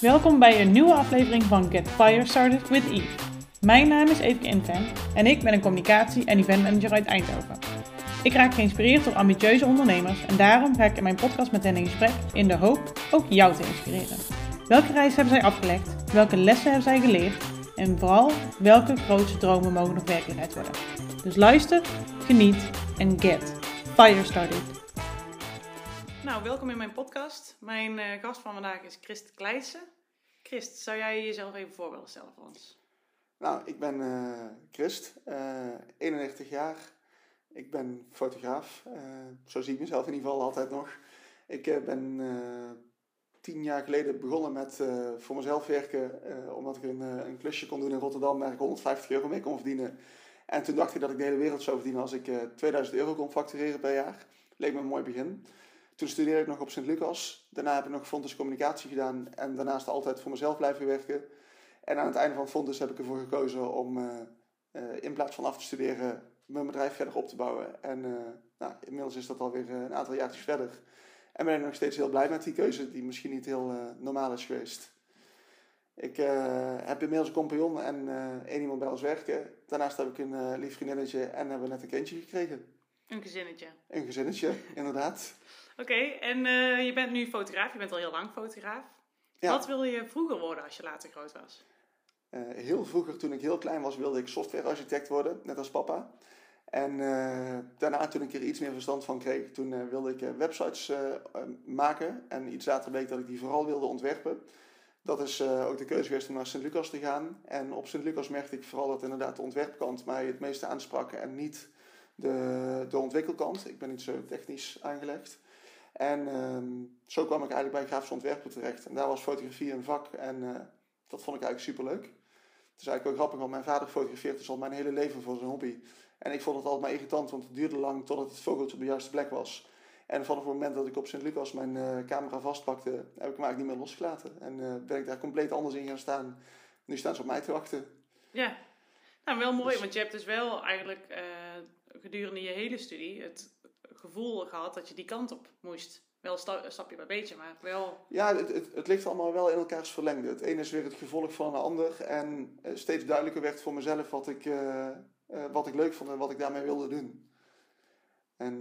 Welkom bij een nieuwe aflevering van Get Fire Started with Eve. Mijn naam is Evke Inven en ik ben een communicatie- en eventmanager uit Eindhoven. Ik raak geïnspireerd door ambitieuze ondernemers en daarom ga ik in mijn podcast met hen in gesprek in de hoop ook jou te inspireren. Welke reis hebben zij afgelegd? Welke lessen hebben zij geleerd? En vooral, welke grootste dromen mogen nog werkelijkheid worden? Dus luister, geniet en get fire started. Nou, welkom in mijn podcast. Mijn eh, gast van vandaag is Christ Kleijsen. Christ, zou jij jezelf even voor willen stellen voor ons? Nou, ik ben eh Christ, eh 91 jaar. Ik ben fotograaf. Zo zie ik mezelf in ieder geval altijd nog. Ik ben tien jaar geleden begonnen met voor mezelf werken, omdat ik een, een klusje kon doen in Rotterdam waar ik 150 euro mee kon verdienen. En toen dacht ik dat ik de hele wereld zou verdienen als ik eh 2000 euro kon factureren per jaar. Leek me een mooi begin. Toen studeerde ik nog op Sint-Lucas. Daarna heb ik nog Fontes Communicatie gedaan en daarnaast altijd voor mezelf blijven werken. En aan het einde van Fontes heb ik ervoor gekozen om eh, eh, in plaats van af te studeren mijn bedrijf verder op te bouwen. En eh, nou, inmiddels is dat alweer een aantal jaartjes verder. En ben ik nog steeds heel blij met die keuze, die misschien niet heel normaal is geweest. Ik heb inmiddels een compagnon en één iemand bij ons werken. Daarnaast heb ik een eh, lief vriendinnetje en hebben we net een kindje gekregen. Een gezinnetje. Een gezinnetje, inderdaad. Oké, en eh, je bent nu fotograaf. Je bent al heel lang fotograaf. Ja. Wat wil je vroeger worden als je later groot was? Eh, heel vroeger, toen ik heel klein was, wilde ik softwarearchitect worden, net als papa. En eh, daarna, toen ik er iets meer verstand van kreeg, toen wilde ik websites maken. En iets later bleek dat ik die vooral wilde ontwerpen. Dat is ook de keuze geweest om naar Sint-Lucas te gaan. En op Sint-Lucas merkte ik vooral dat inderdaad de ontwerpkant mij het meeste aansprak en niet de, de ontwikkelkant. Ik ben niet zo technisch aangelegd. En ehm, zo kwam ik eigenlijk bij grafisch ontwerpen terecht. En daar was fotografie een vak en eh, dat vond ik eigenlijk superleuk. Het is eigenlijk ook grappig, want mijn vader fotografeert dus al mijn hele leven voor zijn hobby. En ik vond het altijd maar irritant, want het duurde lang totdat het vogeltje op de juiste plek was. En vanaf het moment dat ik op Sint-Lucas mijn eh, camera vastpakte, heb ik hem eigenlijk niet meer losgelaten. En eh, ben ik daar compleet anders in gaan staan. Nu staan ze op mij te wachten. Ja, nou wel mooi, Dus- want je hebt dus wel eigenlijk gedurende je hele studie het gevoel gehad dat je die kant op moest. Wel sta- stapje bij beetje, maar wel. Ja, het, het, het ligt allemaal wel in elkaars verlengde. Het ene is weer het gevolg van een ander. En eh, steeds duidelijker werd voor mezelf wat ik, eh, eh, wat ik leuk vond en wat ik daarmee wilde doen. En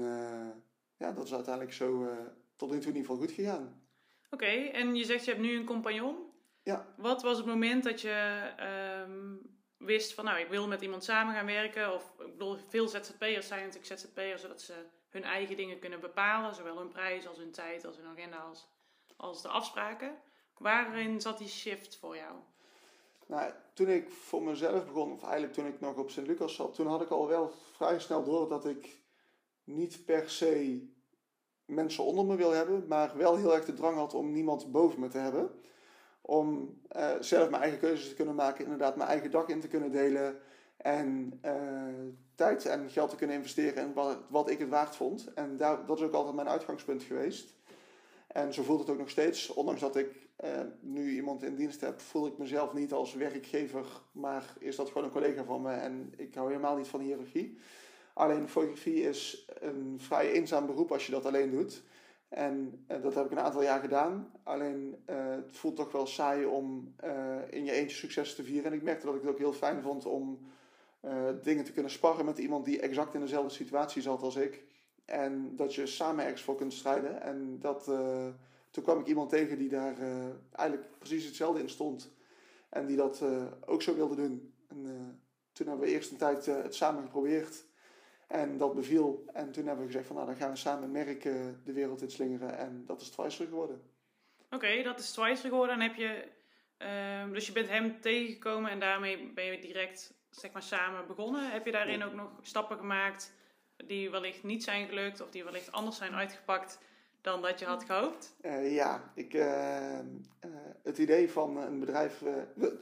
ja, dat is uiteindelijk zo tot nu toe in ieder geval goed gegaan. Oké, en je zegt je hebt nu een compagnon. Ja. Wat was het moment dat je ehm, wist van nou, ik wil met iemand samen gaan werken? Of ik bedoel, veel ZZP'ers zijn natuurlijk ZZP'ers zodat ze hun eigen dingen kunnen bepalen. Zowel hun prijs als hun tijd, als hun agenda, als, als de afspraken. Waarin zat die shift voor jou? Nou, toen ik voor mezelf begon, of eigenlijk toen ik nog op Sint-Lucas zat, toen had ik al wel vrij snel door dat ik niet per se mensen onder me wil hebben, maar wel heel erg de drang had om niemand boven me te hebben. Om eh, zelf mijn eigen keuzes te kunnen maken, inderdaad mijn eigen dag in te kunnen delen en eh, tijd en geld te kunnen investeren in wat, wat ik het waard vond. En daar, dat is ook altijd mijn uitgangspunt geweest. En zo voelt het ook nog steeds, ondanks dat ik eh, nu iemand in dienst heb, voel ik mezelf niet als werkgever, maar is dat gewoon een collega van me en ik hou helemaal niet van hiërarchie. Alleen fotografie is een vrij eenzaam beroep als je dat alleen doet. En eh, dat heb ik een aantal jaar gedaan. Alleen eh, het voelt toch wel saai om in je eentje succes te vieren. En ik merkte dat ik het ook heel fijn vond om eh, dingen te kunnen sparren met iemand die exact in dezelfde situatie zat als ik. En dat je samen ergens voor kunt strijden. En dat, eh, toen kwam ik iemand tegen die daar eh, eigenlijk precies hetzelfde in stond. En die dat ook zo wilde doen. En toen hebben we eerst een tijd het samen geprobeerd. En dat beviel. En toen hebben we gezegd van nou, dan gaan we samen een merk eh, de wereld in slingeren. En dat is Twicer geworden. Oké, dat is Twice geworden. En heb je, ehm, dus je bent hem tegengekomen en daarmee ben je direct zeg maar, samen begonnen. Heb je daarin ook nog stappen gemaakt die wellicht niet zijn gelukt of die wellicht anders zijn uitgepakt dan dat je had gehoopt? Eh, ja, ik, eh, eh, het idee van een bedrijf.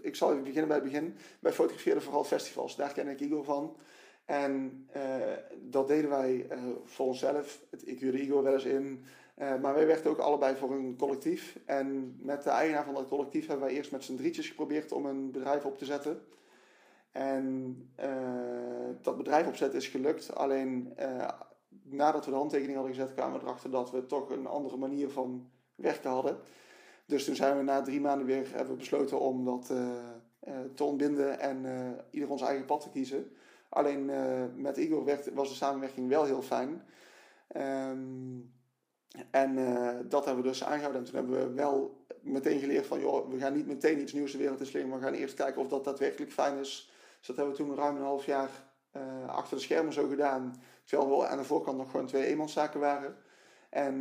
ik zal even beginnen bij het begin. Wij fotografeerden vooral festivals, daar ken ik Igor van. En dat deden wij voor onszelf. Ik huurde Igor wel eens in. Maar wij werkten ook allebei voor een collectief. En met de eigenaar van dat collectief hebben wij eerst met z'n drietjes geprobeerd om een bedrijf op te zetten. En eh, dat bedrijf opzetten is gelukt. Alleen eh, nadat we de handtekening hadden gezet, kwamen we erachter dat we toch een andere manier van werken hadden. Dus toen zijn we na drie maanden weer hebben we besloten om dat te ontbinden en ieder ons eigen pad te kiezen. Alleen met Igor was de samenwerking wel heel fijn. Ehm, en dat hebben we dus aangehouden. En toen hebben we wel meteen geleerd van, joh, we gaan niet meteen iets nieuws de wereld in slingen, maar we gaan eerst kijken of dat daadwerkelijk fijn is. Dus dat hebben we toen ruim een half jaar uh, achter de schermen zo gedaan. Terwijl we aan de voorkant nog gewoon twee eenmanszaken waren. En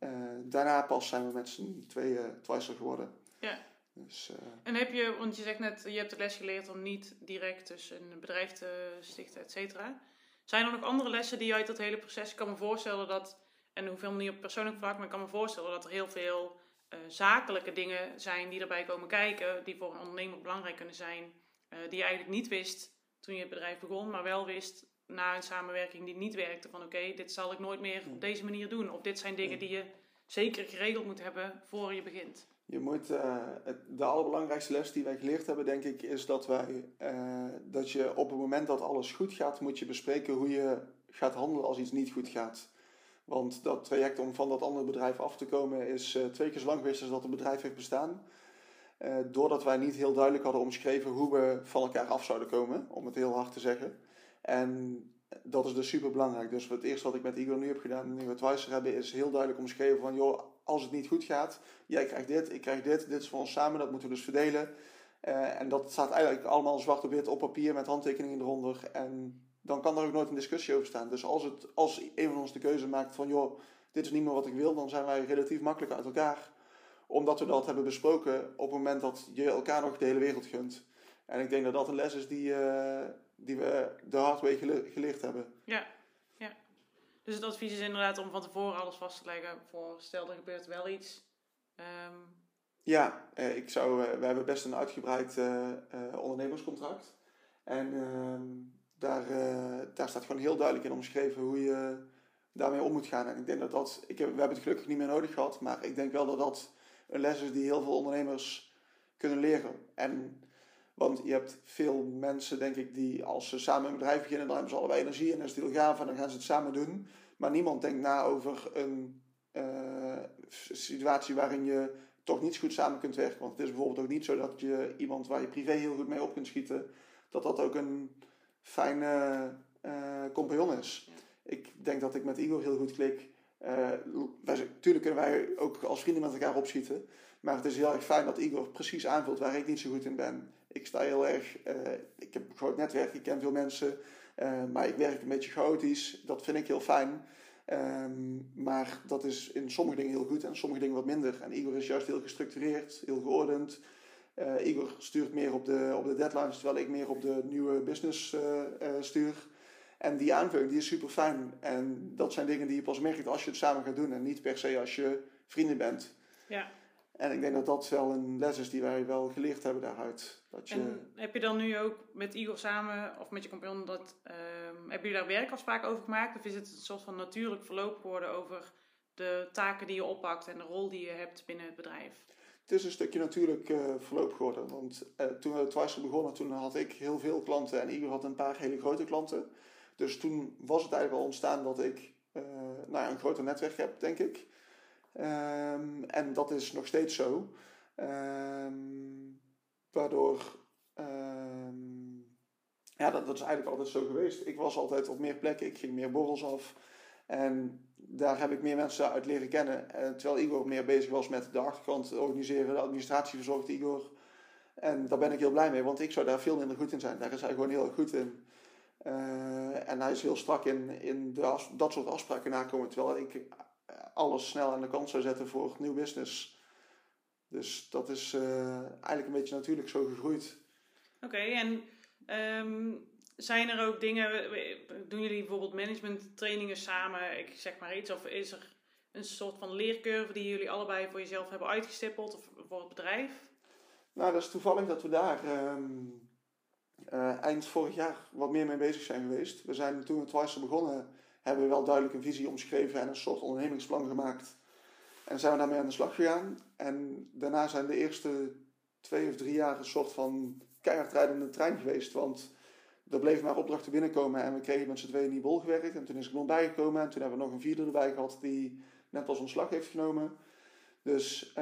uh, uh, daarna pas zijn we met z'n tweeën Twicer geworden. Ja. Dus, en heb je, want je zegt net, je hebt de les geleerd om niet direct dus een bedrijf te stichten, et cetera. Zijn er nog andere lessen die je uit dat hele proces... Ik kan me voorstellen dat, en hoeveel niet op persoonlijk vlak, maar ik kan me voorstellen dat er heel veel zakelijke dingen zijn die erbij komen kijken, die voor een ondernemer belangrijk kunnen zijn, die je eigenlijk niet wist toen je het bedrijf begon, maar wel wist na een samenwerking die niet werkte van oké, dit zal ik nooit meer op deze manier doen. Of dit zijn dingen die je zeker geregeld moet hebben voor je begint. Je moet, uh, de allerbelangrijkste les die wij geleerd hebben, denk ik, is dat wij, uh, dat je op het moment dat alles goed gaat, moet je bespreken hoe je gaat handelen als iets niet goed gaat. Want dat traject om van dat andere bedrijf af te komen is uh, twee keer zo lang geweest als dat het bedrijf heeft bestaan. Uh, doordat wij niet heel duidelijk hadden omschreven hoe we van elkaar af zouden komen, om het heel hard te zeggen. En dat is dus super belangrijk. Dus het eerste wat ik met Igor nu heb gedaan, nu we Twicer hebben, is heel duidelijk omschreven van, joh, als het niet goed gaat, jij krijgt dit, ik krijg dit, dit is voor ons samen, dat moeten we dus verdelen. Uh, en dat staat eigenlijk allemaal zwart op wit op papier met handtekeningen eronder. En dan kan er ook nooit een discussie over staan. Dus als, het, als een van ons de keuze maakt van, joh, dit is niet meer wat ik wil, dan zijn wij relatief makkelijk uit elkaar omdat we dat hebben besproken op het moment dat je elkaar nog de hele wereld gunt. En ik denk dat dat een les is die, uh, die we de hard way geleerd hebben. Ja, ja. Dus het advies is inderdaad om van tevoren alles vast te leggen voor stel er gebeurt wel iets. Um... Ja, eh, ik zou, uh, we hebben best een uitgebreid ondernemerscontract. En ehm, daar, daar staat gewoon heel duidelijk in omschreven hoe je daarmee om moet gaan. En ik denk dat dat, ik heb, we hebben het gelukkig niet meer nodig gehad, maar ik denk wel dat dat een les is die heel veel ondernemers kunnen leren. En, want je hebt veel mensen, denk ik, die als ze samen een bedrijf beginnen, dan hebben ze allebei energie en is het heel gaaf en dan gaan ze het samen doen. Maar niemand denkt na over een uh, situatie waarin je toch niet goed samen kunt werken. Want het is bijvoorbeeld ook niet zo dat je iemand waar je privé heel goed mee op kunt schieten, dat dat ook een fijne uh, compagnon is. Ik denk dat ik met Igor heel goed klik. Uh, wij, tuurlijk kunnen wij ook als vrienden met elkaar opschieten. Maar het is heel erg fijn dat Igor precies aanvult waar ik niet zo goed in ben. Ik sta heel erg. Uh, ik heb een groot netwerk, ik ken veel mensen. Uh, maar ik werk een beetje chaotisch. Dat vind ik heel fijn. Um, maar dat is in sommige dingen heel goed en sommige dingen wat minder. En Igor is juist heel gestructureerd, heel geordend. Igor stuurt meer op de, op de deadlines, terwijl ik meer op de nieuwe business stuur. En die aanvulling die is super fijn. En dat zijn dingen die je pas merkt als je het samen gaat doen. En niet per se als je vrienden bent. Ja. En ik denk dat dat wel een les is die wij wel geleerd hebben daaruit. Dat je... En heb je dan nu ook met Igor samen of met je compagnon dat, uh, heb je daar werkafspraken over gemaakt? Of is het een soort van natuurlijk verloop geworden over de taken die je oppakt en de rol die je hebt binnen het bedrijf? Het is een stukje natuurlijk uh, verloop geworden. Want uh, toen we Twice begonnen, toen had ik heel veel klanten en Igor had een paar hele grote klanten. Dus toen was het eigenlijk al ontstaan dat ik uh, nou ja, een groter netwerk heb, denk ik. Um, en dat is nog steeds zo. Um, waardoor, um, ja, dat, dat is eigenlijk altijd zo geweest. Ik was altijd op meer plekken, ik ging meer borrels af. En daar heb ik meer mensen uit leren kennen. En terwijl Igor meer bezig was met de achterkant organiseren, de administratie verzorgde Igor. En daar ben ik heel blij mee, want ik zou daar veel minder goed in zijn. Daar is hij gewoon heel goed in. Uh, en hij is heel strak in, in de dat soort afspraken nakomen. Terwijl ik alles snel aan de kant zou zetten voor nieuw business. Dus dat is uh, eigenlijk een beetje natuurlijk zo gegroeid. Oké, okay, en um, zijn er ook dingen, doen jullie bijvoorbeeld management trainingen samen, ik zeg maar iets, of is er een soort van leercurve die jullie allebei voor jezelf hebben uitgestippeld of voor het bedrijf? Nou, dat is toevallig dat we daar um, uh, eind vorig jaar wat meer mee bezig zijn geweest. We zijn toen we Twice begonnen, hebben we wel duidelijk een visie omschreven en een soort ondernemingsplan gemaakt. En zijn we daarmee aan de slag gegaan. En daarna zijn de eerste twee of drie jaar een soort van keihard rijdende trein geweest. Want er bleven maar opdrachten binnenkomen en we kregen met z'n tweeën in die bol gewerkt. En toen is ik nog bijgekomen en toen hebben we nog een vierde erbij gehad die net als ontslag heeft genomen. Dus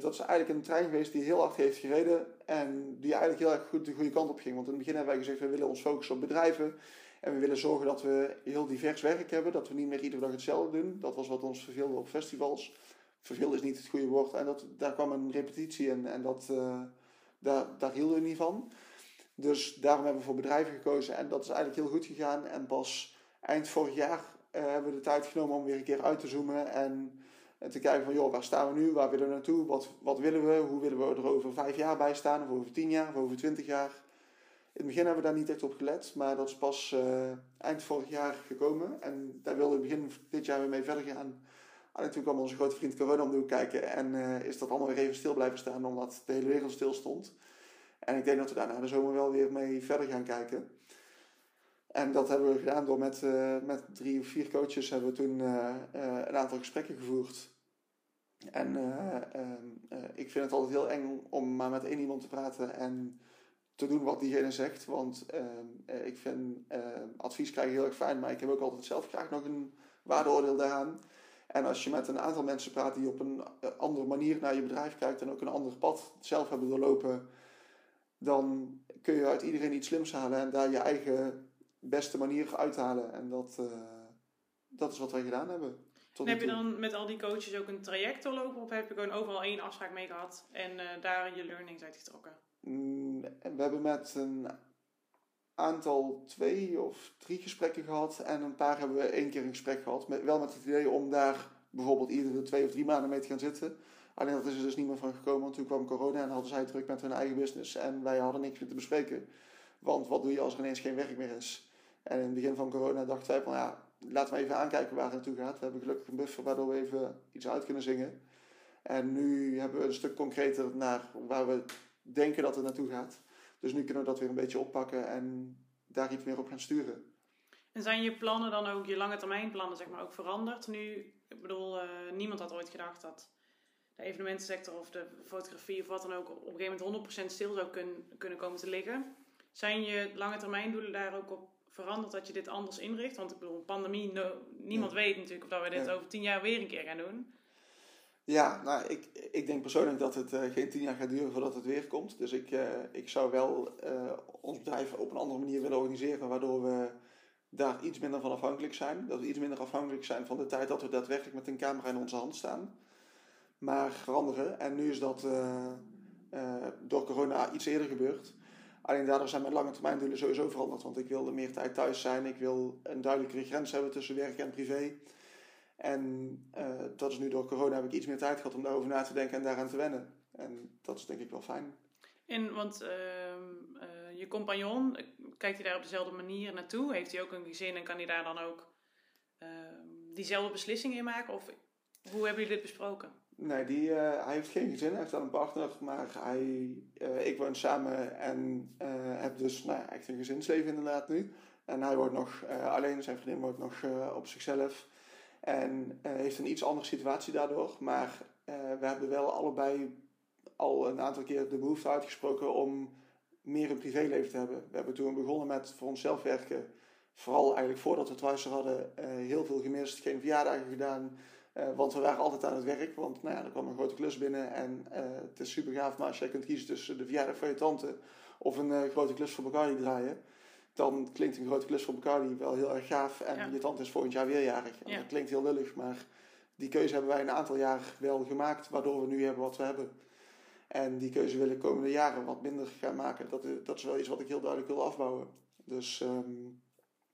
dat is eigenlijk een trein geweest die heel hard heeft gereden en die eigenlijk heel erg goed de goede kant op ging. Want in het begin hebben wij gezegd, we willen ons focussen op bedrijven en we willen zorgen dat we heel divers werk hebben, dat we niet meer iedere dag hetzelfde doen. Dat was wat ons verveelde op festivals. Verveelde is niet het goede woord en dat, daar kwam een repetitie in en dat, daar, daar hielden we niet van. Dus daarom hebben we voor bedrijven gekozen en dat is eigenlijk heel goed gegaan. En pas eind vorig jaar uh, hebben we de tijd genomen om weer een keer uit te zoomen en, en, te kijken van joh, waar staan we nu, waar willen we naartoe, wat, wat willen we, hoe willen we er over vijf jaar bij staan, of over tien jaar, of over twintig jaar. In het begin hebben we daar niet echt op gelet, maar dat is pas uh, eind vorig jaar gekomen. En daar wilden we begin dit jaar weer mee verder gaan. Alleen toen kwam onze grote vriend corona om de hoek kijken en uh, is dat allemaal weer even stil blijven staan omdat de hele wereld stil stond. En ik denk dat we daar na de zomer wel weer mee verder gaan kijken. En dat hebben we gedaan door met, uh, met drie of vier coaches hebben we toen uh, uh, een aantal gesprekken gevoerd. En ik vind het altijd heel eng om maar met één iemand te praten en te doen wat diegene zegt. Want ik vind advies krijgen heel erg fijn, maar ik heb ook altijd zelf graag nog een waardeoordeel daaraan. En als je met een aantal mensen praat die op een andere manier naar je bedrijf kijkt en ook een ander pad zelf hebben doorlopen, dan kun je uit iedereen iets slims halen en daar je eigen beste manier uithalen. En dat, uh, dat is wat wij gedaan hebben. En heb je dan met al die coaches ook een traject doorlopen of heb je gewoon overal één afspraak mee gehad en uh, daar je learnings uit getrokken? Mm, we hebben met een aantal twee of drie gesprekken gehad en een paar hebben we één keer een gesprek gehad. Met, wel met het idee om daar bijvoorbeeld iedere twee of drie maanden mee te gaan zitten. Alleen dat is er dus niet meer van gekomen, want toen kwam corona en hadden zij druk met hun eigen business en wij hadden niks meer te bespreken. Want wat doe je als er ineens geen werk meer is? En in het begin van corona dachten wij van ja, laten we even aankijken waar het naartoe gaat. We hebben gelukkig een buffer waardoor we even iets uit kunnen zingen. En nu hebben we een stuk concreter naar waar we denken dat het naartoe gaat. Dus nu kunnen we dat weer een beetje oppakken en daar iets meer op gaan sturen. En zijn je plannen dan ook, je lange termijn plannen zeg maar, ook veranderd? Nu, ik bedoel, uh, niemand had ooit gedacht dat de evenementensector of de fotografie of wat dan ook op een gegeven moment 100% stil zou kun, kunnen komen te liggen. Zijn je lange termijn doelen daar ook op veranderd dat je dit anders inricht? Want ik bedoel, pandemie, niemand weet natuurlijk of dat we dit over tien jaar weer een keer gaan doen. Ja, nou, ik, ik denk persoonlijk dat het uh, geen tien jaar gaat duren voordat het weer komt. Dus ik, uh, ik zou wel uh, ons bedrijf op een andere manier willen organiseren, waardoor we daar iets minder van afhankelijk zijn. Dat we iets minder afhankelijk zijn van de tijd dat we daadwerkelijk met een camera in onze hand staan maar veranderen. En nu is dat door corona iets eerder gebeurd. Alleen daardoor zijn mijn lange termijn doelen sowieso veranderd. Want ik wilde meer tijd thuis zijn. Ik wil een duidelijkere grens hebben tussen werk en privé. En uh, dat is nu door corona heb ik iets meer tijd gehad om daarover na te denken en daaraan te wennen. En dat is denk ik wel fijn. En want ehm, je compagnon, kijkt hij daar op dezelfde manier naartoe? Heeft hij ook een gezin en kan hij daar dan ook ehm, diezelfde beslissingen in maken? Of hoe hebben jullie dit besproken? Nee, die, uh, hij heeft geen gezin, hij heeft wel een partner, maar hij, uh, ik woon samen en uh, heb dus nou, echt een gezinsleven inderdaad nu. En hij woont nog alleen, zijn vriendin woont nog op zichzelf. En heeft een iets andere situatie daardoor. Maar we hebben wel allebei al een aantal keer de behoefte uitgesproken om meer een privéleven te hebben. We hebben toen begonnen met voor onszelf werken. Vooral eigenlijk voordat we het thuis hadden, heel veel gemist, geen verjaardagen gedaan uh, want we waren altijd aan het werk, want nou ja, er kwam een grote klus binnen en uh, het is super gaaf. Maar als jij kunt kiezen tussen de verjaardag van je tante of een uh, grote klus voor Bacardi draaien, dan klinkt een grote klus voor Bacardi wel heel erg gaaf. En ja. je tante is volgend jaar weer jarig. En ja. Dat klinkt heel lullig, maar die keuze hebben wij een aantal jaar wel gemaakt, waardoor we nu hebben wat we hebben. En die keuze wil ik de komende jaren wat minder gaan maken. Dat, dat is wel iets wat ik heel duidelijk wil afbouwen. Dus um,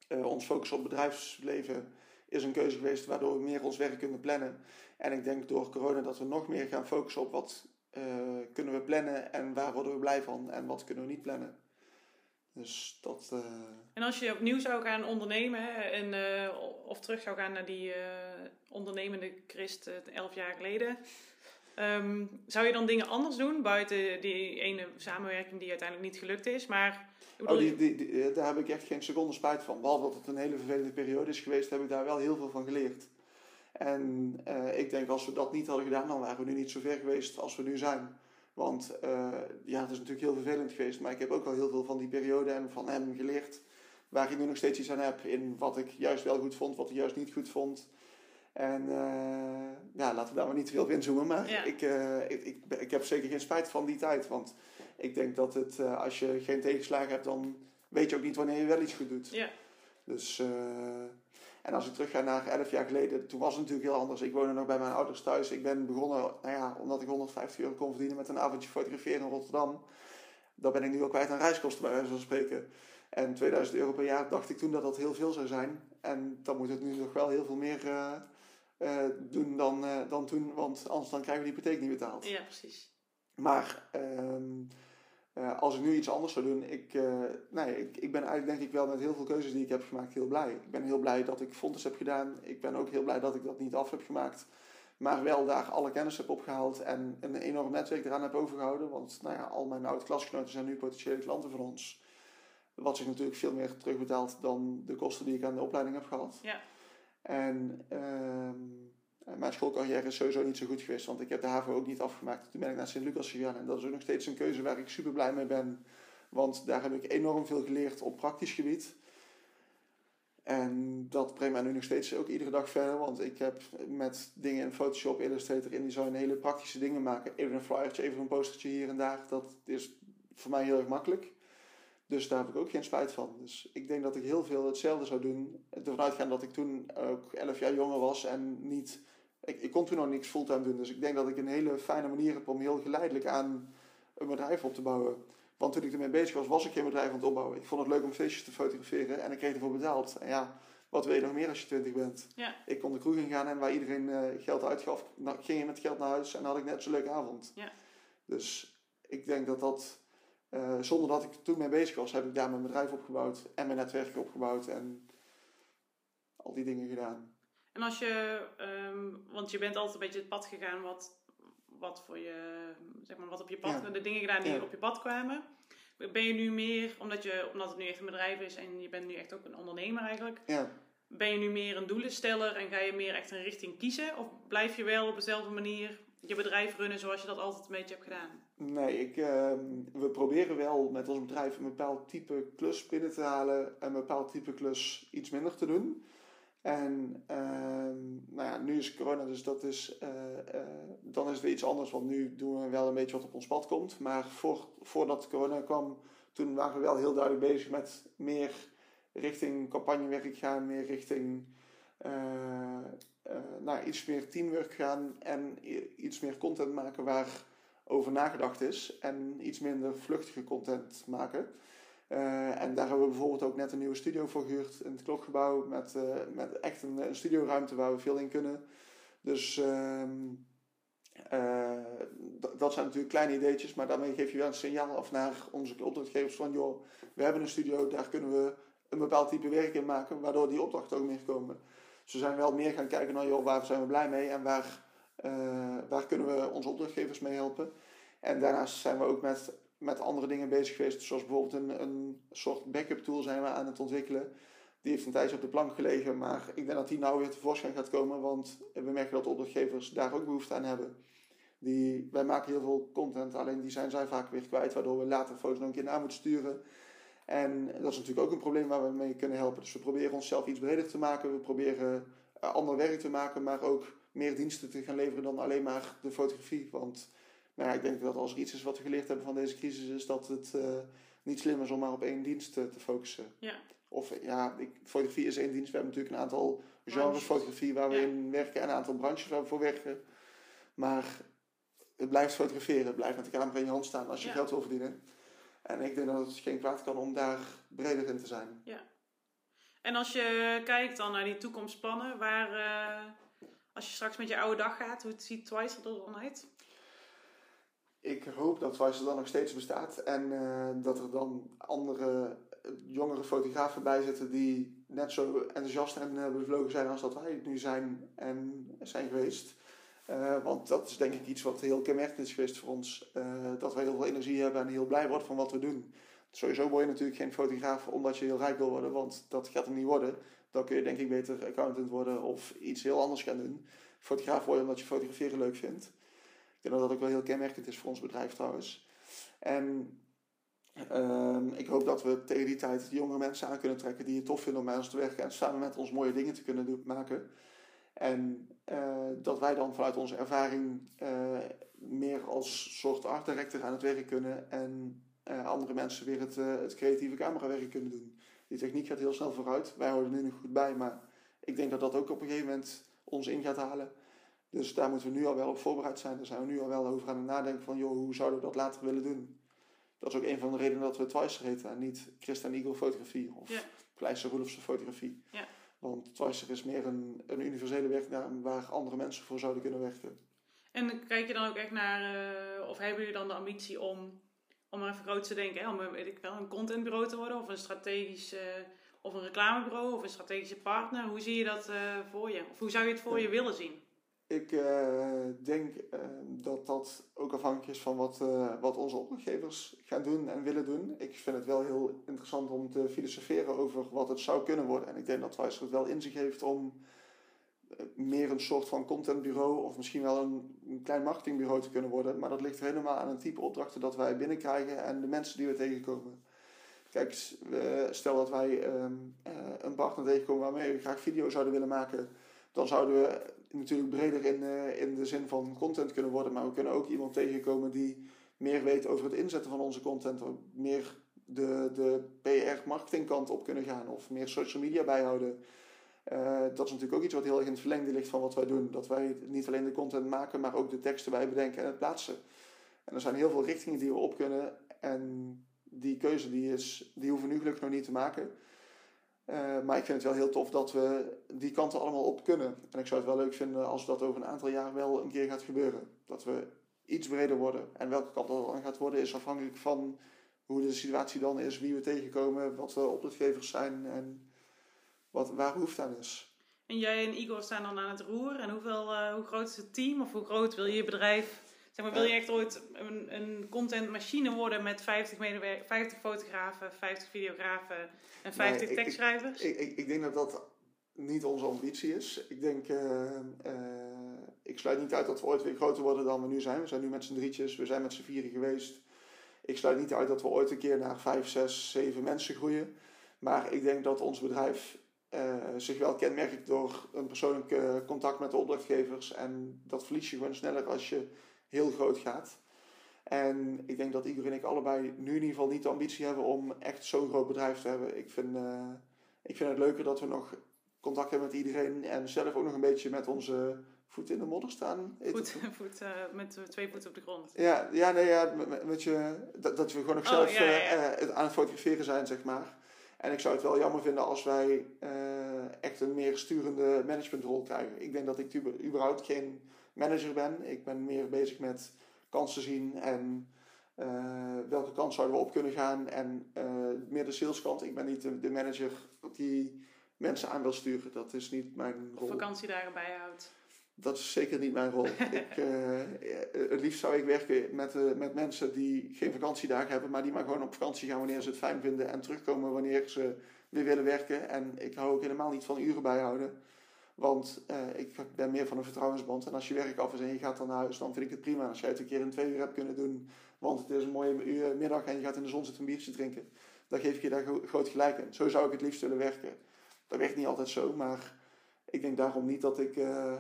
ons focus op bedrijfsleven is een keuze geweest waardoor we meer ons werk kunnen plannen. En ik denk door corona dat we nog meer gaan focussen op wat uh, kunnen we plannen en waar worden we blij van en wat kunnen we niet plannen. Dus dat. Uh... En als je opnieuw zou gaan ondernemen en, uh, of terug zou gaan naar die ondernemende Christ elf jaar geleden. Um, zou je dan dingen anders doen buiten die ene samenwerking die uiteindelijk niet gelukt is? Maar Oh, die, eh, daar heb ik echt geen seconde spijt van. Behalve dat het een hele vervelende periode is geweest, heb ik daar wel heel veel van geleerd. En uh, ik denk als we dat niet hadden gedaan, dan waren we nu niet zo ver geweest als we nu zijn. Want uh, ja, het is natuurlijk heel vervelend geweest, maar ik heb ook wel heel veel van die periode en van hem geleerd. Waar ik nu nog steeds iets aan heb in wat ik juist wel goed vond, wat ik juist niet goed vond. En uh, ja, laten we daar maar niet te veel op inzoomen. Maar ik, uh, ik, ik, ik, heb zeker geen spijt van die tijd. Want ik denk dat het, uh, als je geen tegenslagen hebt, dan weet je ook niet wanneer je wel iets goed doet. Ja. Dus, en als ik terug ga naar 11 jaar geleden, toen was het natuurlijk heel anders. Ik woonde nog bij mijn ouders thuis. Ik ben begonnen, nou ja, omdat ik 150 euro kon verdienen met een avondje fotograferen in Rotterdam. Dan ben ik nu ook kwijt aan reiskosten, bij wijze van spreken. En 2000 euro per jaar dacht ik toen dat dat heel veel zou zijn. En dan moet het nu nog wel heel veel meer uh, doen dan, uh, dan toen, want anders dan krijgen we die hypotheek niet betaald. Ja, precies. Maar um, uh, als ik nu iets anders zou doen, ik, nee, ik, ik ben eigenlijk denk ik wel met heel veel keuzes die ik heb gemaakt heel blij. Ik ben heel blij dat ik fonds heb gedaan. Ik ben ook heel blij dat ik dat niet af heb gemaakt. Maar wel daar alle kennis heb opgehaald en een enorm netwerk eraan heb overgehouden. Want nou ja, al mijn oude klasgenoten zijn nu potentiële klanten van ons. Wat zich natuurlijk veel meer terugbetaalt dan de kosten die ik aan de opleiding heb gehad. Ja. En uh, mijn schoolcarrière is sowieso niet zo goed geweest, want ik heb de HAVO ook niet afgemaakt. Toen ben ik naar Sint-Lucas gegaan en dat is ook nog steeds een keuze waar ik super blij mee ben. Want daar heb ik enorm veel geleerd op praktisch gebied. En dat brengt mij nu nog steeds ook iedere dag verder. Want ik heb met dingen in Photoshop, Illustrator, InDesign hele praktische dingen maken. Even een flyertje, even een postertje hier en daar. Dat is voor mij heel erg makkelijk. Dus daar heb ik ook geen spijt van. Dus ik denk dat ik heel veel hetzelfde zou doen. Ervan uitgaan dat ik toen ook 11 jaar jonger was en niet. Ik, ik kon toen nog niks fulltime doen. Dus ik denk dat ik een hele fijne manier heb om heel geleidelijk aan een bedrijf op te bouwen. Want toen ik ermee bezig was, was ik geen bedrijf aan het opbouwen. Ik vond het leuk om feestjes te fotograferen en ik kreeg ervoor betaald. En ja, wat wil je nog meer als je 20 bent? Ja. Ik kon de kroeg ingaan en waar iedereen uh, geld uitgaf, nou, ging je met geld naar huis en had ik net zo'n leuke avond. Ja. Dus ik denk dat dat uh, zonder dat ik toen mee bezig was, heb ik daar mijn bedrijf opgebouwd en mijn netwerk opgebouwd en al die dingen gedaan. En als je, um, want je bent altijd een beetje het pad gegaan wat, wat voor je, zeg maar, wat op je pad, ja. de dingen gedaan die ja. op je pad kwamen. Ben je nu meer, omdat, je, omdat het nu echt een bedrijf is en je bent nu echt ook een ondernemer eigenlijk, ja. ben je nu meer een doelensteller en ga je meer echt een richting kiezen? Of blijf je wel op dezelfde manier je bedrijf runnen zoals je dat altijd een beetje hebt gedaan? Nee, ik, uh, we proberen wel met ons bedrijf een bepaald type klus binnen te halen en een bepaald type klus iets minder te doen. En uh, nou ja, nu is corona, dus dat is, uh, dan is het weer iets anders, want nu doen we wel een beetje wat op ons pad komt. Maar voor, voordat corona kwam, toen waren we wel heel duidelijk bezig met meer richting campagnewerk gaan, meer richting naar iets meer teamwork gaan en iets meer content maken waar over nagedacht is en iets minder vluchtige content maken. Uh, en daar hebben we bijvoorbeeld ook net een nieuwe studio voor gehuurd in het klokgebouw met, met echt een, een studioruimte waar we veel in kunnen. Dus uh, dat zijn natuurlijk kleine ideetjes, maar daarmee geef je wel een signaal af naar onze opdrachtgevers van joh, we hebben een studio, daar kunnen we een bepaald type werk in maken, waardoor die opdrachten ook meer komen. Ze zijn wel meer gaan kijken naar, joh, waar zijn we blij mee en waar, uh, waar kunnen we onze opdrachtgevers mee helpen. En daarnaast zijn we ook met, met andere dingen bezig geweest, zoals bijvoorbeeld een, een soort backup tool zijn we aan het ontwikkelen. Die heeft een tijdje op de plank gelegen, maar ik denk dat die nou weer tevoorschijn gaat komen, want we merken dat opdrachtgevers daar ook behoefte aan hebben. Die, wij maken heel veel content, alleen die zijn zij vaak weer kwijt, waardoor we later foto's nog een keer naar moeten sturen. En dat is natuurlijk ook een probleem waar we mee kunnen helpen. Dus we proberen onszelf iets breder te maken. We proberen uh, ander werk te maken, maar ook meer diensten te gaan leveren dan alleen maar de fotografie. Want nou ja, ik denk dat als er iets is wat we geleerd hebben van deze crisis, is dat het uh, niet slim is om maar op één dienst te, te focussen. Ja. Of ja, ik, fotografie is één dienst. We hebben natuurlijk een aantal genres fotografie waar we Ja. in werken en een aantal branches waar we voor werken. Maar het blijft fotograferen. Het blijft met de camera in je hand staan als je Ja. geld wil verdienen. En ik denk dat het geen kwaad kan om daar breder in te zijn. En als je kijkt dan naar die toekomstplannen, waar, eh, als je straks met je oude dag gaat, hoe ziet Twice er dan uit? Ik hoop dat Twice dan nog steeds bestaat en eh, dat er dan andere jongere fotografen bij zitten die net zo enthousiast en uh, bevlogen zijn als dat wij nu zijn en zijn geweest. Eh, want dat is denk ik iets wat heel kenmerkend is geweest voor ons. eh, dat wij heel veel energie hebben en heel blij worden van wat we doen. Sowieso word je natuurlijk geen fotograaf omdat je heel rijk wil worden, want dat gaat er niet worden. Dan kun je denk ik beter accountant worden of iets heel anders gaan doen. Fotograaf worden omdat je fotograferen leuk vindt. Ik denk dat dat ook wel heel kenmerkend is voor ons bedrijf trouwens. En ehm, ik hoop dat we tegen die tijd jongere mensen aan kunnen trekken die het tof vinden om bij ons te werken en samen met ons mooie dingen te kunnen maken. En uh, dat wij dan vanuit onze ervaring uh, meer als soort art director aan het werk kunnen en uh, andere mensen weer het, het creatieve camerawerk kunnen doen. Die techniek gaat heel snel vooruit. Wij houden er nu nog goed bij, maar ik denk dat dat ook op een gegeven moment ons in gaat halen. Dus daar moeten we nu al wel op voorbereid zijn. Daar zijn we nu al wel over aan het nadenken van, joh, hoe zouden we dat later willen doen? Dat is ook een van de redenen dat we Twicer heten en niet Christian Eagle fotografie of ja. Pleister Roelofse fotografie. Ja. Want Twicer is meer een, een universele werknaam waar andere mensen voor zouden kunnen werken. En kijk je dan ook echt naar, uh, of hebben jullie dan de ambitie om, om even groot te denken, hè? om weet ik wel, een contentbureau te worden of een strategisch, uh, of een reclamebureau of een strategische partner? Hoe zie je dat uh, voor je? Of hoe zou je het voor je willen zien? Ik uh, denk uh, dat dat ook afhankelijk is van wat, uh, wat onze opdrachtgevers gaan doen en willen doen. Ik vind het wel heel interessant om te filosoferen over wat het zou kunnen worden. En ik denk dat Twice het wel in zich heeft om meer een soort van contentbureau of misschien wel een, een, klein marketingbureau te kunnen worden. Maar dat ligt helemaal aan een type opdrachten dat wij binnenkrijgen en de mensen die we tegenkomen. Kijk, stel dat wij um, een partner tegenkomen waarmee we graag video zouden willen maken dan zouden we natuurlijk breder in, uh, in de zin van content kunnen worden. Maar we kunnen ook iemand tegenkomen die meer weet over het inzetten van onze content. Meer de, de PR-marketingkant op kunnen gaan. Of meer social media bijhouden. Uh, dat is natuurlijk ook iets wat heel erg in het verlengde ligt van wat wij doen. Dat wij niet alleen de content maken, maar ook de teksten bij bedenken en het plaatsen. En er zijn heel veel richtingen die we op kunnen. En die keuze die is, die hoeven we nu gelukkig nog niet te maken. Uh, maar ik vind het wel heel tof dat we die kanten allemaal op kunnen. En ik zou het wel leuk vinden als dat over een aantal jaar wel een keer gaat gebeuren. Dat we iets breder worden. En welke kant dat dan gaat worden is afhankelijk van hoe de situatie dan is, wie we tegenkomen, wat de opdrachtgevers zijn en wat, waar behoefte aan is. En jij en Igor staan dan aan het roer. En hoeveel, uh, hoe groot is het team of hoe groot wil je je bedrijf Zeg maar, wil je echt ooit een, een contentmachine worden met 50, 50 fotografen, 50 videografen en 50 nee, tekstschrijvers? Ik, ik, ik, denk dat dat niet onze ambitie is. Ik denk, uh, uh, ik sluit niet uit dat we ooit weer groter worden dan we nu zijn. We zijn nu met z'n drietjes, we zijn met z'n vieren geweest. Ik sluit niet uit dat we ooit een keer naar 5, 6, 7 mensen groeien. Maar ik denk dat ons bedrijf uh, zich wel kenmerkt door een persoonlijk contact met de opdrachtgevers. En dat verlies je gewoon sneller als je heel groot gaat. En ik denk dat Igor en ik allebei nu in ieder geval niet de ambitie hebben om echt zo'n groot bedrijf te hebben. Ik vind, uh, ik vind het leuker dat we nog contact hebben met iedereen en zelf ook nog een beetje met onze voet in de modder staan. Voet, voet uh, met twee voeten op de grond. Ja, ja, nee, ja met, met je, dat, dat we gewoon nog oh, zelf ja, ja, uh, aan het fotograferen zijn, zeg maar. En ik zou het wel jammer vinden als wij echt een meer sturende managementrol krijgen. Ik denk dat ik überhaupt geen manager ben. Ik ben meer bezig met kansen zien en uh, welke kant zouden we op kunnen gaan. En uh, meer de saleskant. Ik ben niet de, de, manager die mensen aan wil sturen. Dat is niet mijn rol. Vakantiedagen bijhoudt. Dat is zeker niet mijn rol. ik, uh, het liefst zou ik werken met, met mensen die geen vakantiedagen hebben, maar die maar gewoon op vakantie gaan wanneer ze het fijn vinden en terugkomen wanneer ze weer willen werken. En ik hou ook helemaal niet van uren bijhouden. Want uh, ik ben meer van een vertrouwensband. En als je werk af is en je gaat dan naar huis, dan vind ik het prima. Als jij het een keer in twee uur hebt kunnen doen, want het is een mooie middag en je gaat in de zon zitten een biertje drinken, dan geef ik je daar groot gelijk in. Zo zou ik het liefst willen werken. Dat werkt niet altijd zo, maar ik denk daarom niet dat ik uh,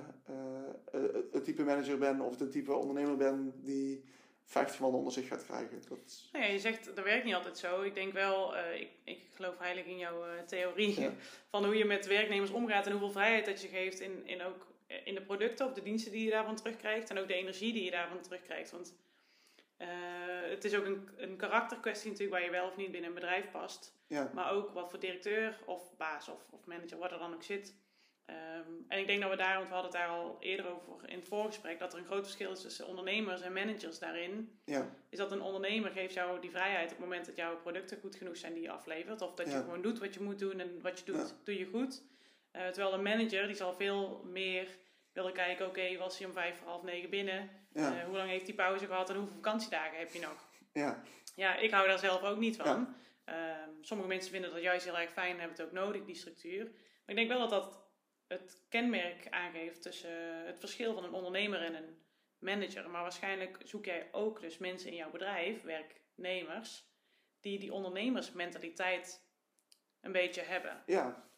het type manager ben of het type ondernemer ben die 50 man onder zich gaat krijgen. Dat... Nou ja, je zegt dat werkt niet altijd zo. Ik denk wel, uh, ik, ik geloof heilig in jouw uh, theorie van hoe je met werknemers omgaat en hoeveel vrijheid dat je geeft in, in ook eh, in de producten of de diensten die je daarvan terugkrijgt en ook de energie die je daarvan terugkrijgt. Want uh, het is ook een, een karakterkwestie natuurlijk waar je wel of niet binnen een bedrijf past. Ja. Maar ook wat voor directeur of baas of, of manager, wat er dan ook zit, Um, en ik denk dat we daar, want we hadden het daar al eerder over in het voorgesprek, dat er een groot verschil is tussen ondernemers en managers daarin. Ja. Is dat een ondernemer geeft jou die vrijheid op het moment dat jouw producten goed genoeg zijn die je aflevert. Of dat je gewoon doet wat je moet doen en wat je doet, doe je goed. Uh, terwijl een manager, die zal veel meer willen kijken, oké, was hij om vijf voor half negen binnen? Uh, hoe lang heeft hij pauze gehad en hoeveel vakantiedagen heb je nog? Ja. Ja, ik hou daar zelf ook niet van. Uh, sommige mensen vinden dat juist heel erg fijn en hebben het ook nodig, die structuur. Maar ik denk wel dat dat het kenmerk aangeeft tussen het verschil van een ondernemer en een manager. Maar waarschijnlijk zoek jij ook dus mensen in jouw bedrijf, werknemers, die die ondernemersmentaliteit een beetje hebben. Ja,